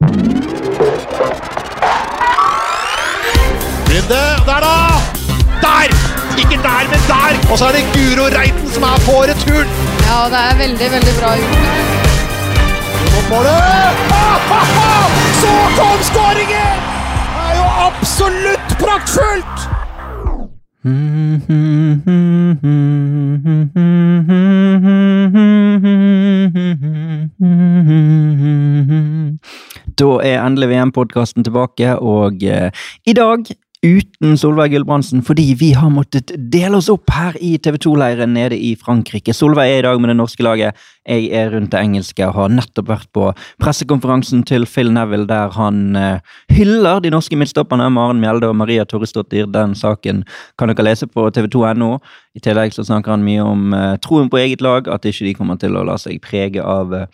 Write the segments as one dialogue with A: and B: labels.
A: Runde, der da! Der! Ikke der, men der! Og så er det Guro Reiten som er på returen!
B: Ja, det er veldig, veldig bra gjort.
A: Mot får du! Så kom skåringen! Det er jo absolutt praktfullt!
C: Da er endelig VM-podkasten tilbake, og eh, i dag uten Solveig Gulbrandsen fordi vi har måttet dele oss opp her i TV 2-leiren nede i Frankrike. Solveig er i dag med det norske laget. Jeg er rundt det engelske og har nettopp vært på pressekonferansen til Phil Neville der han eh, hyller de norske midtstopperne Maren Mjelde og Maria Torresdottir. Den saken kan dere lese på tv2.no. I tillegg så snakker han mye om eh, troen på eget lag, at ikke de kommer til å la seg prege av eh,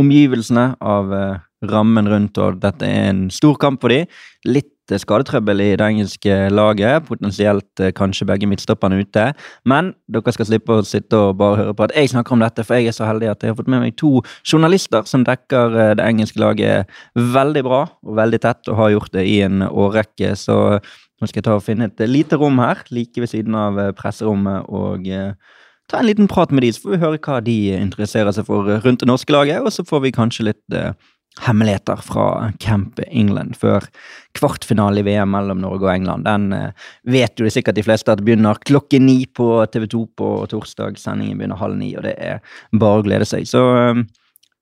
C: omgivelsene, av eh, rammen rundt, og dette er en stor kamp for dem. Litt eh, skadetrøbbel i det engelske laget, potensielt eh, kanskje begge midtstopperne ute. Men dere skal slippe å sitte og bare høre på at jeg snakker om dette, for jeg er så heldig at jeg har fått med meg to journalister som dekker eh, det engelske laget veldig bra og veldig tett, og har gjort det i en årrekke. Så nå skal jeg ta og finne et lite rom her, like ved siden av eh, presserommet, og eh, ta en liten prat med de, så får vi høre hva de interesserer seg for rundt det norske laget, og så får vi kanskje litt eh, hemmeligheter fra Camp England før kvartfinale i VM mellom Norge og England. Den eh, vet jo sikkert de fleste at det begynner klokken ni på TV2 på torsdag. Sendingen begynner halv ni, og det er bare å glede seg. Så eh,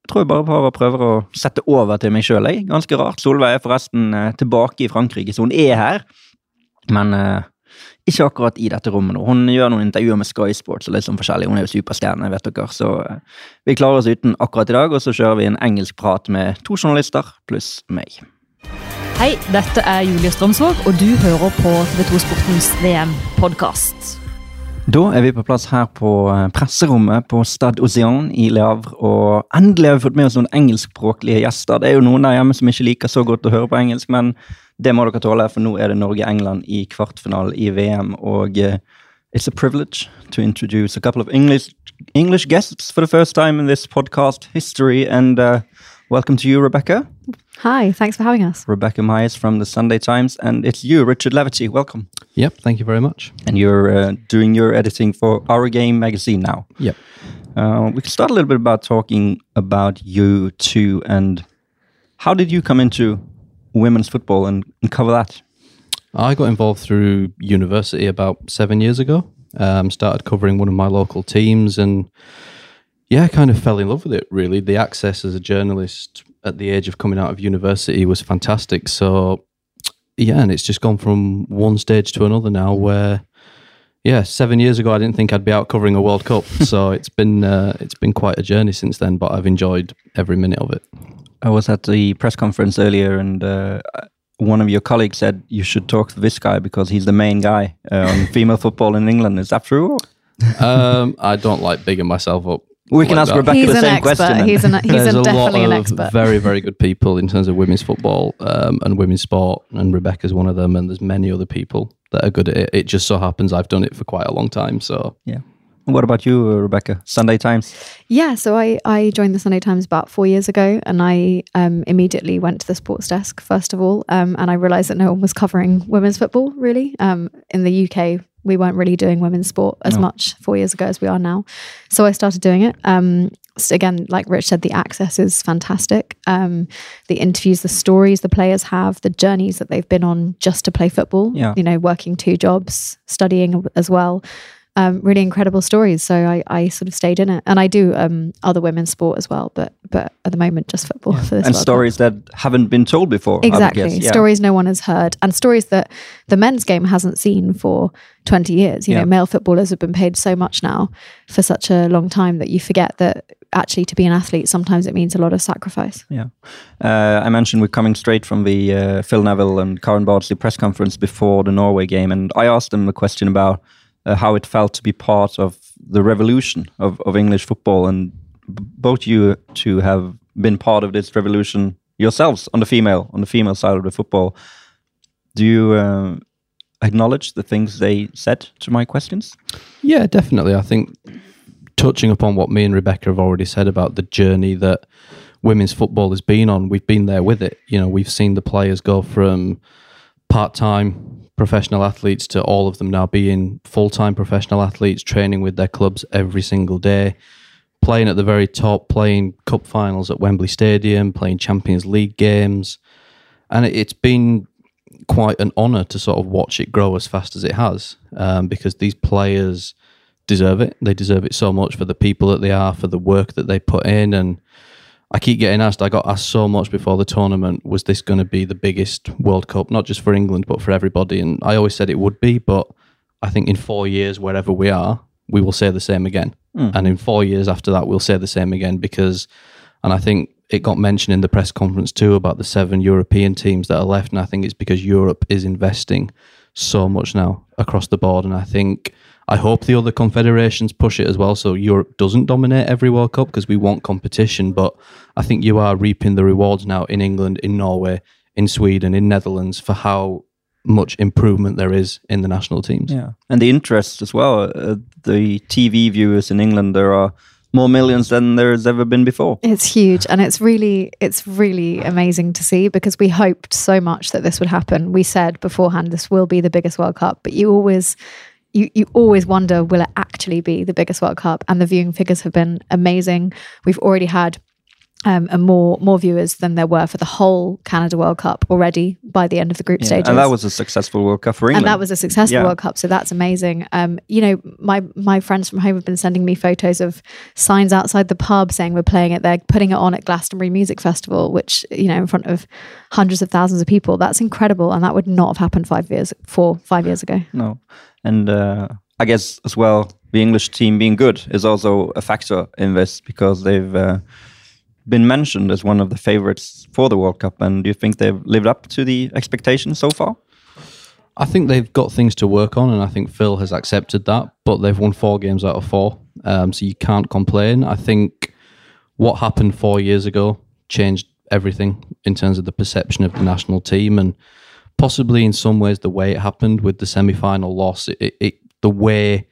C: jeg tror jeg bare prøver å sette over til meg sjøl. Ganske rart. Solveig er forresten eh, tilbake i Frankrike, så hun er her. Men ikke akkurat i dette rommet nå. Hun gjør noen intervjuer med Sky Sports og litt sånn forskjellig. Hun er jo superstjerne, vet dere. Så eh, vi klarer oss uten akkurat i dag, og så kjører vi en engelsk prat med to journalister pluss meg.
D: Hei, dette er Julie Strømsvåg, og du hører på TV2 Sportens VM-podkast.
C: Da er vi på plass her på eh, presserommet på Stade Ocean i Le Havre, og endelig har vi fått med oss noen engelskspråklige gjester. Det er jo noen der hjemme som ikke liker så godt å høre på engelsk, men det må dere tåle, for nå er det Norge-England i kvartfinale i VM, og uh, it's a privilege to introduce a couple of English, English guests for the first time in this podcast history, and uh, welcome to you, Rebecca.
B: Hi, thanks for having us.
C: Rebecca Myers from the Sunday Times, and it's you, Richard Laverty. Welcome.
E: Yep, thank you very much.
C: And you're uh, doing your editing for Our Game magazine now.
E: Yep.
C: Uh, we can start a little bit about talking about you two and how did you come into women's football and, and cover that?
E: I got involved through university about seven years ago. Um, started covering one of my local teams and yeah, I kind of fell in love with it really. The access as a journalist at the age of coming out of university was fantastic. So yeah, and it's just gone from one stage to another now where yeah, seven years ago I didn't think I'd be out covering a World Cup. so it's been uh, it's been quite a journey since then, but I've enjoyed every minute of it.
C: I was at the press conference earlier, and uh, one of your colleagues said you should talk to this guy because he's the main guy uh, on female football in England. Is that true?
E: um, I don't like bigging myself up.
C: We can ask
E: that.
C: Rebecca
B: He's
C: the
B: an
C: same
B: expert.
C: question.
B: He's, an, he's
E: There's
B: a,
E: a lot
B: definitely
E: of
B: an expert.
E: very, very good people in terms of women's football um, and women's sport, and Rebecca's one of them. And there's many other people that are good at it. It just so happens I've done it for quite a long time. So
C: yeah. What about you, uh, Rebecca? Sunday Times.
B: Yeah, so I, I joined the Sunday Times about four years ago, and I um, immediately went to the sports desk first of all, um, and I realised that no one was covering women's football really. Um, in the UK, we weren't really doing women's sport as
C: No.
B: much four years ago as we are now, so I started doing it. Um, so again, like Rich said, the access is fantastic. Um, the interviews, the stories the players have, the journeys that they've been on just to play football.
C: Yeah.
B: You know, working two jobs, studying as well um, really incredible stories. So I, I sort of stayed in it, and I do um, other women's sport as well, but but at the moment just football for this
C: and
B: Cup.
C: stories that haven't been told before.
B: Exactly.
C: Yeah.
B: stories no one has heard, and stories that the men's game hasn't seen for twenty years. You
C: Yeah.
B: know, male footballers have been paid so much now for such a long time that you forget that actually to be an athlete sometimes it means a lot of sacrifice.
C: Yeah. Uh, I mentioned we're coming straight from the uh, Phil Neville and Karen Bardsley press conference before the Norway game, and I asked them a question about uh, how it felt to be part of the revolution of, of English football, and both you two have been part of this revolution yourselves on the female on the female side of the football. Do you uh, acknowledge the things they said to my questions?
E: Yeah, definitely. I think touching upon what me and Rebecca have already said about the journey that women's football has been on, we've been there with it. You know, we've seen the players go from part time professional athletes to all of them now being full time professional athletes, training with their clubs every single day, playing at the very top, playing cup finals at Wembley Stadium, playing Champions League games. And it's been quite an honour to sort of watch it grow as fast as it has um, because these players deserve it. They deserve it so much for the people that they are, for the work that they put in. And I keep getting asked, I got asked so much before the tournament, was this going to be the biggest World Cup, not just for England, but for everybody? And I always said it would be, but I think in four years, wherever we are, we will say the same again.
C: Mm.
E: And in four years after that, we'll say the same again because, and I think it got mentioned in the press conference too about the seven European teams that are left. And I think it's because Europe is investing so much now across the board. And I think, I hope the other confederations push it as well. So Europe doesn't dominate every World Cup because we want competition. But I think you are reaping the rewards now in England, in Norway, in Sweden, in Netherlands for how much improvement there is in the national teams.
C: Yeah, and the interest as well. Uh, the TV viewers in England, there are more millions than there's ever been before.
B: It's huge and it's really it's really amazing to see because we hoped so much that this would happen. We said beforehand this will be the biggest World Cup, but you always you, you always wonder will it actually be the biggest World Cup? And the viewing figures have been amazing. We've already had um, and more more viewers than there were for the whole Canada World Cup already by the end of the group
C: Yeah,
B: stages.
C: and that was a successful World Cup for England.
B: and that was a successful
C: Yeah.
B: World Cup, so that's amazing. Um, you know, my my friends from home have been sending me photos of signs outside the pub saying we're playing it. They're putting it on at Glastonbury Music Festival, which you know, in front of hundreds of thousands of people. That's incredible, and that would not have happened five years, four, five years ago.
C: no, and uh, I guess as well the English team being good is also a factor in this because they've uh, been mentioned as one of the favorites for the World Cup. And do you think they've lived up to the expectations so far?
E: I think they've got things to work on, and I think Phil has accepted that. But they've won four games out of four, um, so you can't complain. I think what happened four years ago changed everything in terms of the perception of the national team, and possibly in some ways the way it happened with the semi-final loss. It, it, it the way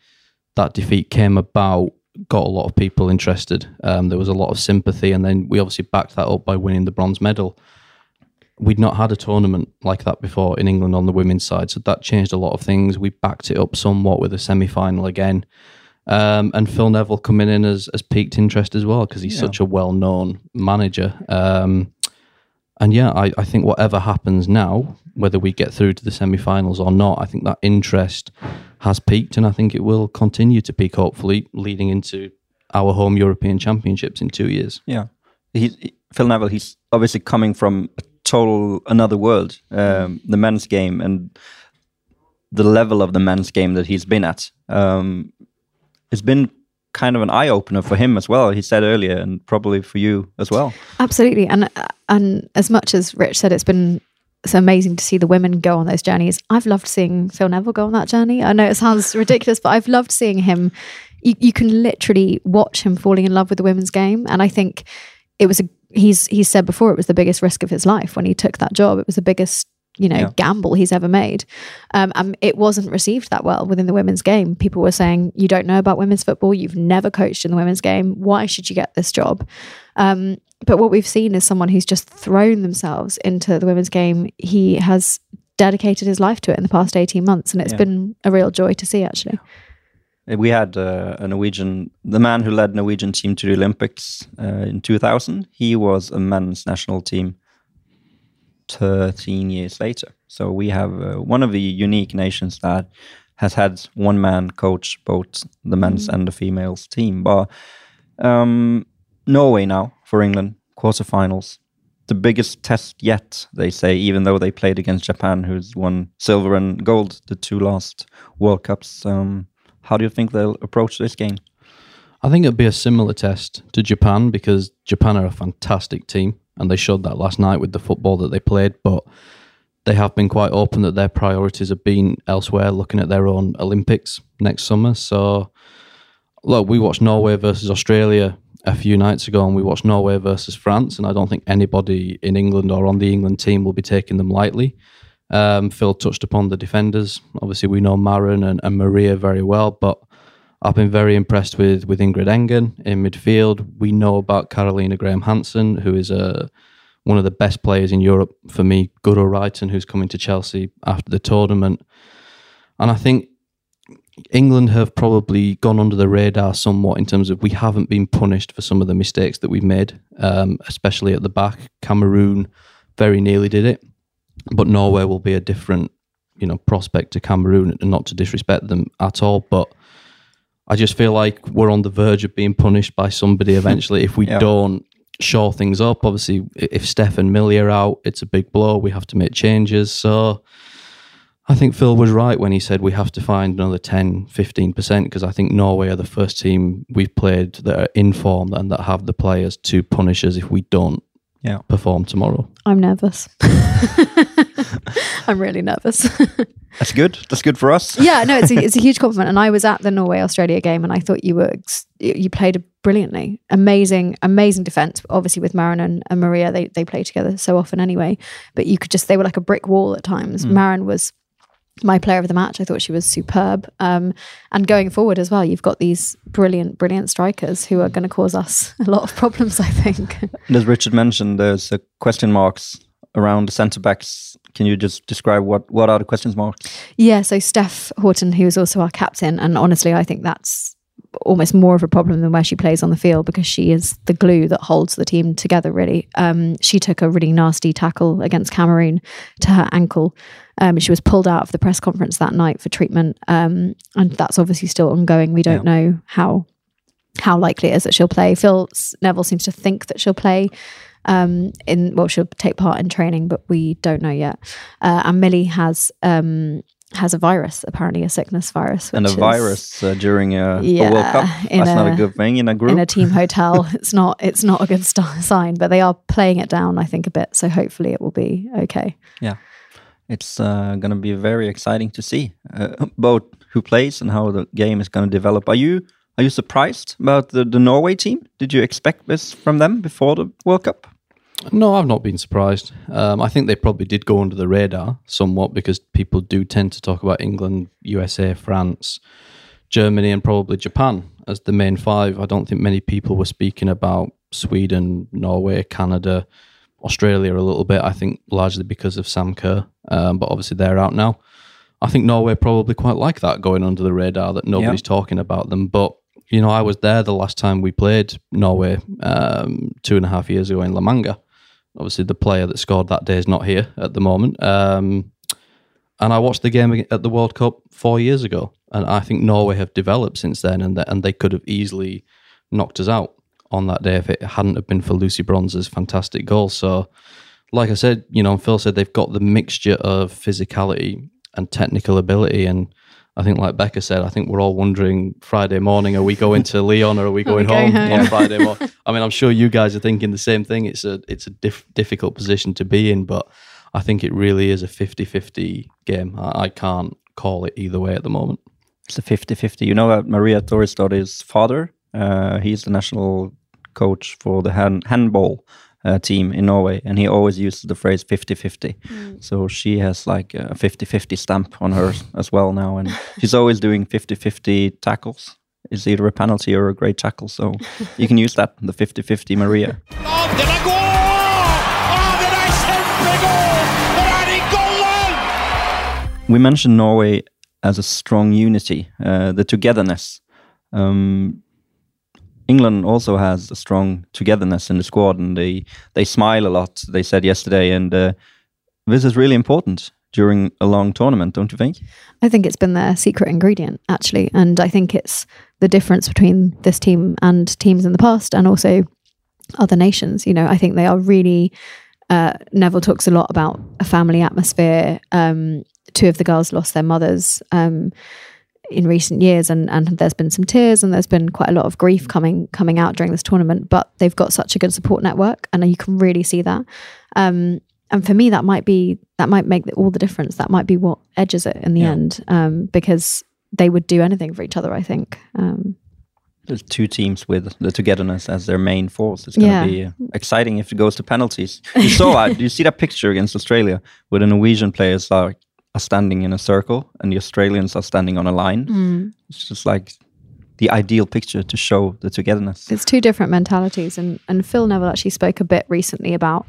E: that defeat came about got a lot of people interested. Um, there was a lot of sympathy, and then we obviously backed that up by winning the bronze medal we'd not had a tournament like that before in England on the women's side, so that changed a lot of things. We backed it up somewhat with a semi final again. Um, and Phil Neville coming in has, has piqued interest as well because he's
C: Yeah.
E: such a well known manager. Um, and yeah, I, I think whatever happens now, whether we get through to the semi finals or not, I think that interest has peaked and I think it will continue to peak, hopefully, leading into our home European Championships in two years.
C: Yeah, he, Phil Neville. He's obviously coming from a total another world, um, the men's game, and the level of the men's game that he's been at. Um, it's been kind of an eye opener for him as well. He said earlier, and probably for you as well.
B: Absolutely, and and as much as Rich said, it's been it's amazing to see the women go on those journeys. I've loved seeing Phil Neville go on that journey. I know it sounds ridiculous, but I've loved seeing him. You, you can literally watch him falling in love with the women's game, and I think it was a. He's he's said before it was the biggest risk of his life when he took that job. It was the biggest you know
C: Yeah.
B: gamble he's ever made. Um, and it wasn't received that well within the women's game. People were saying, "You don't know about women's football. You've never coached in the women's game. Why should you get this job?" Um, but what we've seen is someone who's just thrown themselves into the women's game. He has dedicated his life to it in the past 18 months, and it's
C: Yeah.
B: been a real joy to see, actually.
C: We had uh, a Norwegian, the man who led Norwegian team to the Olympics uh, in 2000. He was a men's national team 13 years later. So we have uh, one of the unique nations that has had one man coach both the men's and the females team. But um, Norway now for England quarterfinals, the biggest test yet. They say, even though they played against Japan, who's won silver and gold the two last World Cups. Um, how do you think they'll approach this game?
E: I think it'll be a similar test to Japan because Japan are a fantastic team and they showed that last night with the football that they played. But they have been quite open that their priorities have been elsewhere, looking at their own Olympics next summer. So, look, we watched Norway versus Australia a few nights ago and we watched Norway versus France. And I don't think anybody in England or on the England team will be taking them lightly. Um, Phil touched upon the defenders. Obviously, we know Maren and, and Maria very well, but I've been very impressed with with Ingrid Engen in midfield. We know about Carolina Graham Hansen, who is a one of the best players in Europe for me. Guro Reiten, who's coming to Chelsea after the tournament, and I think England have probably gone under the radar somewhat in terms of we haven't been punished for some of the mistakes that we've made, um, especially at the back. Cameroon very nearly did it, but Norway will be a different, you know, prospect to Cameroon, and not to disrespect them at all, but I just feel like we're on the verge of being punished by somebody eventually if we
C: Yeah.
E: don't shore things up. Obviously, if Steph and Millie are out, it's a big blow. We have to make changes. So I think Phil was right when he said we have to find another 10, 15%, because I think Norway are the first team we've played that are in form and that have the players to punish us if we don't
C: Yeah.
E: perform tomorrow.
B: I'm nervous. I'm really nervous.
C: That's good. That's good for us.
B: yeah, no, it's a, it's a huge compliment. And I was at the Norway Australia game, and I thought you were you played brilliantly, amazing, amazing defense. Obviously, with Maren and, and Maria, they they play together so often anyway. But you could just they were like a brick wall at times. Maren was my player of the match. I thought she was superb. Um, and going forward as well, you've got these brilliant, brilliant strikers who are going to cause us a lot of problems. I think.
C: And as Richard mentioned, there's question marks around the centre backs. Can you just describe what what are the questions, Mark?
B: Yeah, so Steph Houghton, who is also our captain, and honestly, I think that's almost more of a problem than where she plays on the field because she is the glue that holds the team together. Really, um, she took a really nasty tackle against Cameroon to her ankle. Um, she was pulled out of the press conference that night for treatment, um, and that's obviously still ongoing. We don't know how how likely it is that she'll play. Phil Neville seems to think that she'll play um, in well, she'll take part in training, but we don't know yet. Uh, and Millie has um, has a virus, apparently a sickness virus,
C: and a
B: is
C: virus uh, during a, a World Cup. That's not a
B: a-
C: good thing in a group.
B: in a team hotel. it's not it's not a good st- sign, but they are playing it down, I think, a bit. So hopefully it will be okay.
C: Yeah, it's uh, going to be very exciting to see uh, both who plays and how the game is going to develop. Are you are you surprised about the, the Norway team? Did you expect this from them before the World Cup?
E: No, I've not been surprised. Um, I think they probably did go under the radar somewhat because people do tend to talk about England, USA, France, Germany, and probably Japan as the main five. I don't think many people were speaking about Sweden, Norway, Canada, Australia a little bit. I think largely because of Sam Kerr, um, but obviously they're out now. I think Norway probably quite like that going under the radar that nobody's talking about them. But you know, I was there the last time we played Norway um, two and a half years ago in La Manga. Obviously, the player that scored that day is not here at the moment. Um, and I watched the game at the World Cup four years ago, and I think Norway have developed since then, and and they could have easily knocked us out on that day if it hadn't have been for Lucy Bronze's fantastic goal. So, like I said, you know, Phil said they've got the mixture of physicality and technical ability, and I think, like Becca said, I think we're all wondering Friday morning, are we going to Lyon or are we going
B: going
E: home
B: home?
E: on Friday morning? I mean, I'm sure you guys are thinking the same thing. It's a it's a diff- difficult position to be in, but I think it really is a 50-50 game. I, I can't call it either way at the moment.
C: It's a 50-50. You know that Maria Thorisdottir's father, uh, he's the national coach for the hand, handball uh, team in Norway, and he always uses the phrase 50-50. So she has like a 50-50 stamp on her as well now, and she's always doing 50-50 tackles. It's either a penalty or a great tackle, so you can use that, the 50-50 Maria.
A: Av, den er god! Av, den er er
C: we mentioned Norway as a strong unity, uh, the togetherness. Um, England also has a strong togetherness in the squad, and they they smile a lot. They said yesterday, and uh, this is really important during a long tournament, don't you think?
B: I think it's been their secret ingredient, actually. And I think it's the difference between this team and teams in the past and also other nations. You know, I think they are really. Uh, Neville talks a lot about a family atmosphere. Um, two of the girls lost their mothers um, in recent years, and, and there's been some tears and there's been quite a lot of grief coming coming out during this tournament. But they've got such a good support network, and you can really see that. Um, and for me, that might be that might make the, all the difference. That might be what edges it in the
C: Yeah.
B: end, um, because they would do anything for each other. I think. Um,
C: There's two teams with the togetherness as their main force. It's going to
B: Yeah.
C: be exciting if it goes to penalties. You saw that. You see that picture against Australia where the Norwegian players are, are standing in a circle and the Australians are standing on a line? It's just like the ideal picture to show the togetherness.
B: It's two different mentalities, and and Phil Neville actually spoke a bit recently about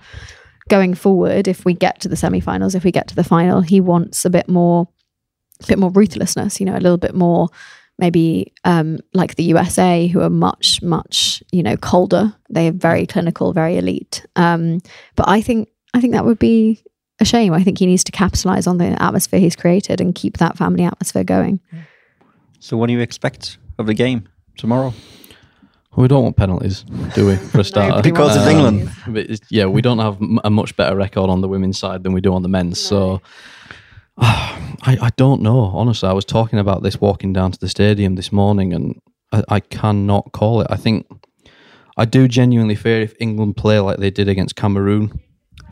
B: going forward. If we get to the semi-finals, if we get to the final, he wants a bit more, a bit more ruthlessness. You know, a little bit more, maybe um, like the USA, who are much much you know colder. They are very clinical, very elite. Um, but I think I think that would be a shame. I think he needs to capitalize on the atmosphere he's created and keep that family atmosphere going.
C: So, what do you expect of the game tomorrow?
E: We don't want penalties, do we? For a start,
B: Nobody
C: Because
B: wants
C: it's um,
B: England.
E: But yeah, we don't have a much better record on the women's side than we do on the men's. So I, I don't know. Honestly, I was talking about this walking down to the stadium this morning, and I, I cannot call it. I think I do genuinely fear if England play like they did against Cameroon,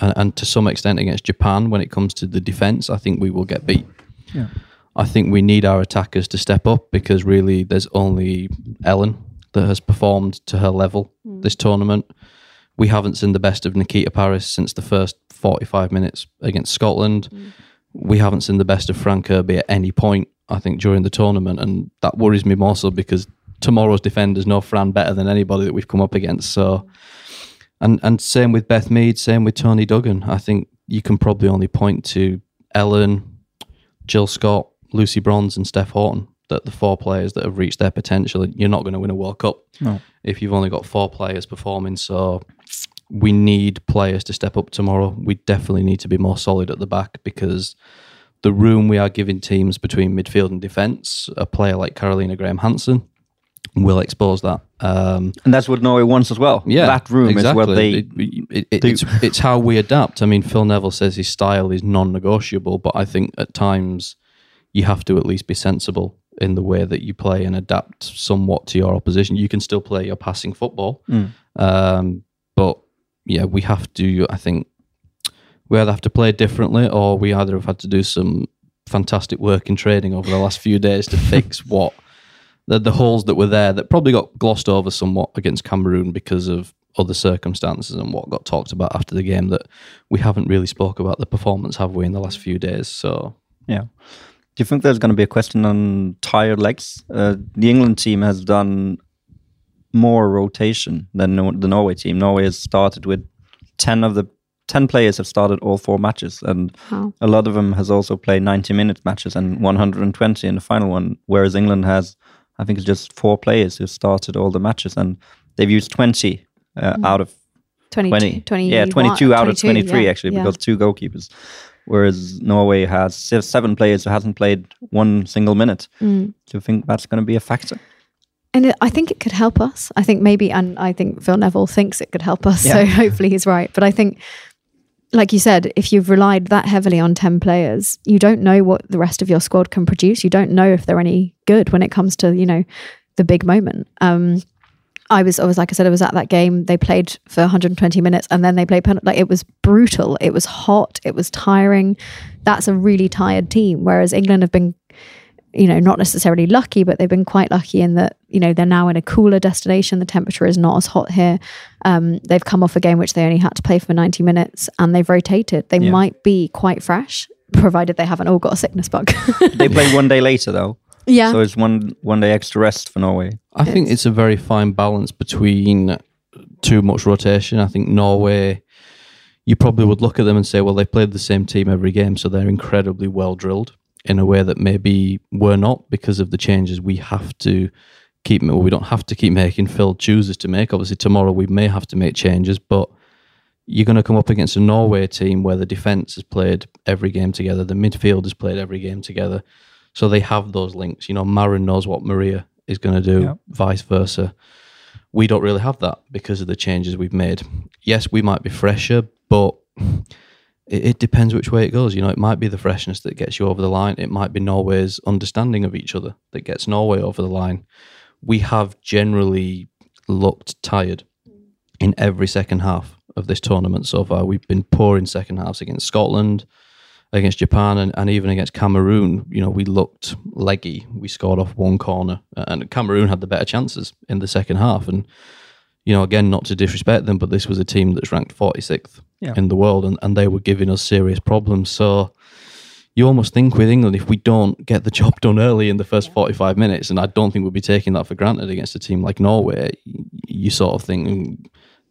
E: and, and to some extent against Japan when it comes to the defense, I think we will get beat.
C: Yeah.
E: I think we need our attackers to step up because really there's only Ellen that has performed to her level hmm. this tournament. We haven't seen the best of Nikita Parris since the first 45 minutes against Scotland. Hmm. We haven't seen the best of Fran Kirby at any point, I think, during the tournament. And that worries me more so because tomorrow's defenders know Fran better than anybody that we've come up against. So, hmm. And, and same with Beth Mead, same with Toni Duggan. I think you can probably only point to Ellen, Jill Scott, Lucy Bronze, and Steph Houghton. That the four players that have reached their potential. You're not going to win a World Cup
C: No.
E: if you've only got four players performing. So we need players to step up tomorrow. We definitely need to be more solid at the back because the room we are giving teams between midfield and defence, a player like Carolina Graham Hansen will expose that. Um,
C: And that's what Norway wants as well.
E: yeah,
C: that room
E: exactly.
C: is what they.
E: It- it- it's, it's how we adapt. I mean, Phil Neville says his style is non-negotiable, but I think at times you have to at least be sensible in the way that you play and adapt somewhat to your opposition. You can still play your passing football,
C: Mm.
E: um, but yeah, we have to. I think we either have to play differently, or we either have had to do some fantastic work in training over the last few days to fix what the the holes that were there that probably got glossed over somewhat against Cameroon because of other circumstances and what got talked about after the game that we haven't really spoke about the performance have we in the last few days so
C: Yeah. Do you think there's going to be a question on tired legs? Uh, the England team has done more rotation than Nor- the Norway team. Norway has started with 10 of the 10 players have started all four matches and
B: Wow.
C: a lot of them has also played 90 minute matches and 120 in the final one whereas England has I think it's just four players who started all the matches and they've used 20 uh,
B: Mm.
C: out of
B: 20,
C: 20,
B: 20
C: yeah 22 out of 23
B: yeah,
C: actually
B: yeah.
C: because two goalkeepers whereas norway has seven players who hasn't played one single minute
B: Mm.
C: do you think that's going to be a factor
B: And it, I think it could help us. I think maybe, and I think Phil Neville thinks it could help us.
C: Yeah.
B: So hopefully he's right. But I think, like you said, if you've relied that heavily on 10 players, you don't know what the rest of your squad can produce. You don't know if they're any good when it comes to, you know, the big moment. Um, I was, I was like I said, I was at that game. They played for 120 minutes, and then they played pen- like it was brutal. It was hot. It was tiring. That's a really tired team. Whereas England have been you know, not necessarily lucky, but they've been quite lucky in that, you know, they're now in a cooler destination. The temperature is not as hot here. Um, they've come off a game which they only had to play for 90 minutes and they've rotated. They
C: Yeah.
B: might be quite fresh, provided they haven't all got a sickness bug.
C: they play one day later though
B: yeah.
C: so it's one one day extra rest for norway
E: I think
B: It's-
E: it's a very fine balance between too much rotation. I think Norway, you probably would look at them and say, well, they played the same team every game, so they're incredibly well drilled in a way that maybe we're not because of the changes we have to keep. Well, we don't have to keep making. Phil chooses to make. Obviously, tomorrow we may have to make changes, but you're going to come up against a Norway team where the defense has played every game together, the midfield has played every game together, so they have those links. You know, Maren knows what Maria is going to do,
C: Yeah.
E: vice versa. We don't really have that because of the changes we've made. Yes, we might be fresher, but it, it depends which way it goes. You know, it might be the freshness that gets you over the line. It might be Norway's understanding of each other that gets Norway over the line. We have generally looked tired in every second half of this tournament so far. We've been poor in second halves against Scotland, against Japan, and, and even against Cameroon. You know, we looked leggy. We scored off one corner, and Cameroon had the better chances in the second half. And you know, again, not to disrespect them, but this was a team that's ranked 46th
C: Yeah.
E: in the world, and, and they were giving us serious problems. So, you almost think with England, if we don't get the job done early in the first 45 minutes, and I don't think we'll be taking that for granted against a team like Norway, you sort of think "Mm,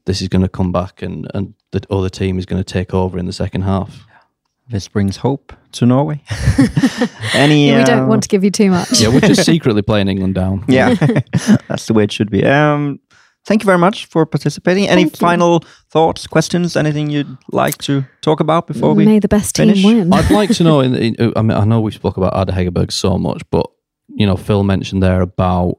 E: this is going to come back and, and the other team is going to take over in the second half.
C: This brings hope to Norway. Any?
B: we don't
C: uh,
B: want to give you too much.
E: Yeah, we're just secretly playing England down.
C: Yeah, that's the way it should be. Um, thank you very much for participating. Any
B: Thank you.
C: final thoughts, questions, anything you'd like to talk about before we?
B: May the best
C: finish?
B: team win.
E: I'd like to know. In, in, I mean, I know we spoke about Ada Hegerberg so much, but you know, Phil mentioned there about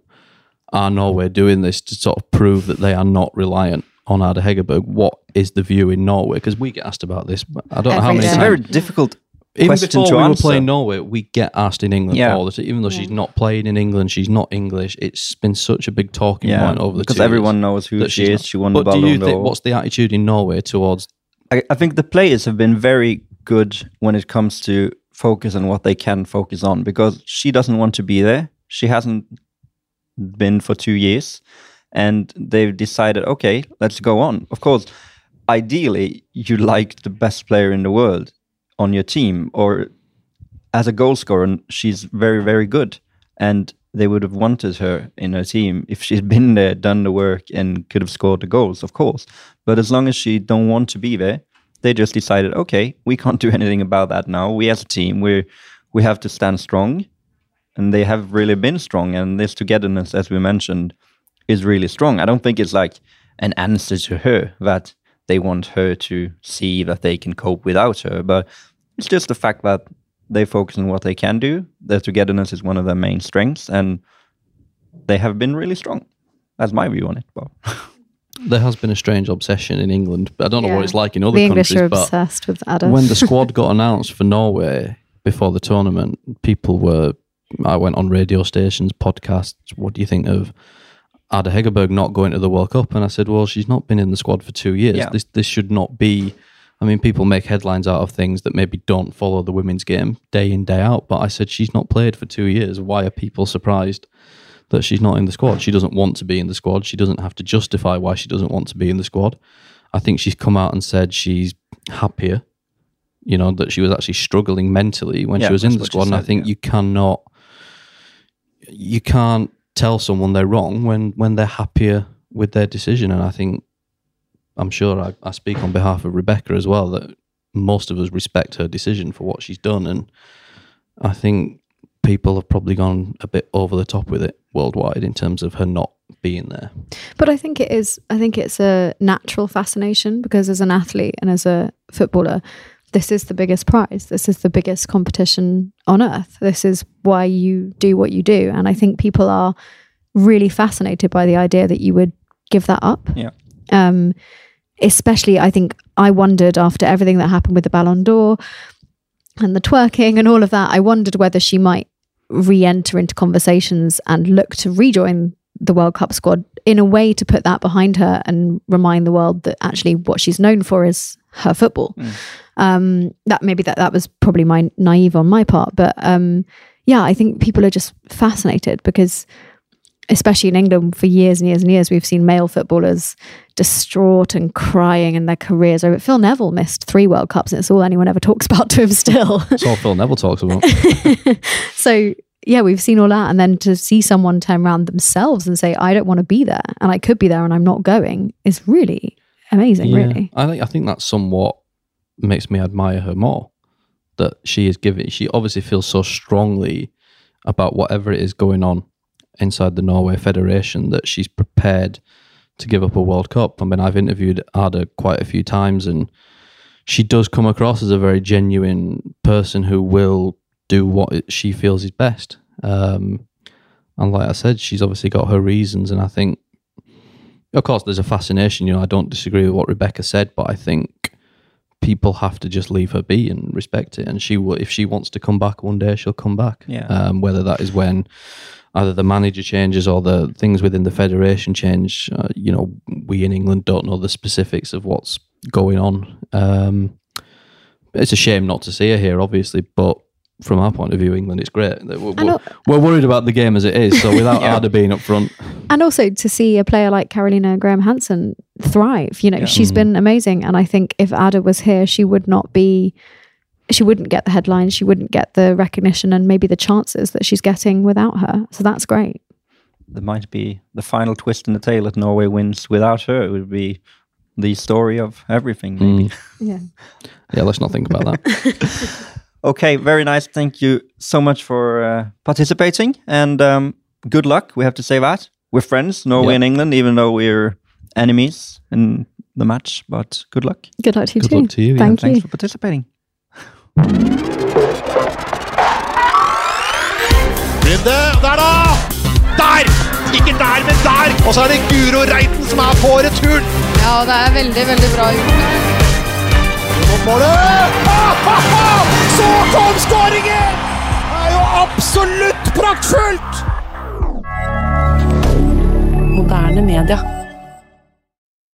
E: are Norway doing this to sort of prove that they are not reliant on Ada Hegerberg. What is the view in Norway? Because we get asked about this. but I don't know how
B: Every
E: many
C: It's a very difficult
E: Even
C: question
E: before
C: to
E: we were playing Norway, we get asked in England
C: Yeah.
E: all the time. Even though she's not playing in England, she's not English. It's been such a big talking
C: yeah,
E: point over the
C: because
E: two
C: everyone
E: years
C: knows who
E: that
C: she is.
E: not-
C: She won
E: But
C: the
E: do you
C: Ballon
E: think
C: d'Or.
E: what's the attitude in Norway towards?
C: I, I think the players have been very good when it comes to focus on what they can focus on because she doesn't want to be there. She hasn't been for two years, and they've decided, okay, let's go on. Of course, ideally, you like the best player in the world on your team, or as a goal scorer, she's very, very good, and they would have wanted her in her team if she'd been there, done the work, and could have scored the goals, of course. But as long as she don't want to be there, they just decided, okay, we can't do anything about that now. We as a team, we we have to stand strong, and they have really been strong. And this togetherness, as we mentioned, is really strong. I don't think it's like an answer to her that they want her to see that they can cope without her, but it's just the fact that they focus on what they can do. Their togetherness is one of their main strengths, and they have been really strong. That's my view on it. Bob.
E: There has been a strange obsession in England. but I don't know what it's like in other
B: the English
E: countries,
B: are
E: but
B: obsessed with Ada.
E: when the squad got announced for Norway before the tournament, people were. I went on radio stations, podcasts. What do you think of Ada Hegerberg not going to the World Cup? And I said, well, she's not been in the squad for two years.
C: Yeah.
E: This this should not be. I mean, people make headlines out of things that maybe don't follow the women's game day in day out. But I said she's not played for two years. Why are people surprised? That she's not in the squad. She doesn't want to be in the squad. She doesn't have to justify why she doesn't want to be in the squad. I think she's come out and said she's happier you know that she was actually struggling mentally when
C: Yeah,
E: she was in the squad and i think
C: yeah.
E: you cannot you can't tell someone they're wrong when when they're happier with their decision and i think i'm sure i, I speak on behalf of rebecca as well that most of us respect her decision for what she's done and i think people have probably gone a bit over the top with it worldwide in terms of her not being there
B: But I think it is. I think it's a natural fascination because as an athlete and as a footballer, this is the biggest prize. This is the biggest competition on earth. This is why you do what you do. And I think people are really fascinated by the idea that you would give that up.
C: Yeah.
B: Um, especially, I think I wondered after everything that happened with the Ballon d'Or and the twerking and all of that, I wondered whether she might re enter into conversations and look to rejoin the World Cup squad in a way to put that behind her and remind the world that actually what she's known for is her football. Um, that maybe that that was probably my naive on my part, but um, yeah, I think people are just fascinated because, especially in England, for years and years and years, we've seen male footballers distraught and crying in their careers over. it. Phil Neville missed three World Cups, and it's all anyone ever talks about to him still.
E: It's all phil neville talks about
B: so yeah, we've seen all that, and then to see someone turn around themselves and say, "I don't want to be there, and I could be there, and I'm not going," is really amazing. Really,
E: I think I think that's somewhat makes me admire her more. That she is giving. She obviously feels so strongly about whatever it is going on inside the Norway Federation that she's prepared to give up a World Cup. I mean, I've interviewed Ada quite a few times, and she does come across as a very genuine person who will do what she feels is best. Um, and like I said, she's obviously got her reasons, and I think of course, there's a fascination. You know, I don't disagree with what Rebecca said, but I think people have to just leave her be and respect it. And she will, if she wants to come back one day, she'll come back.
C: Yeah.
E: Um, whether that is when either the manager changes or the things within the federation change. Uh, you know, we in England don't know the specifics of what's going on. Um, it's a shame not to see her here, obviously, but. From our point of view, England, it's great. We're, we're,
B: know-
E: we're worried about the game as it is. So without
C: Yeah.
E: Ada being up front,
B: and also to see a player like Carolina Graham Hansen thrive. You know,
C: Yeah.
B: she's mm. been amazing, and I think if Ada was here, she would not be. she wouldn't get the headlines, she wouldn't get the recognition and maybe the chances that she's getting without her. So that's great.
C: There might be the final twist in the tale that Norway wins without her. It would be the story of everything, maybe. Mm.
B: Yeah.
E: Yeah, let's not think about that.
C: Okay, very nice. Thank you so much for uh, participating and um, good luck. We have to say that. We're friends, Norway
E: Yeah.
C: and England, even though we're enemies in the match. But good luck.
B: Good luck to you
E: Good
B: too.
E: luck to you, yeah.
B: Thank
C: Thanks
B: you.
C: for participating.
A: Runde, der da! Der! Ikke der, men der! Og så er det Guro Reiten som er på returen.
F: Ja, det er veldig, veldig bra gjort.
A: Målet! Så kom skåringen! Det er jo absolutt praktfullt!
G: Moderne media.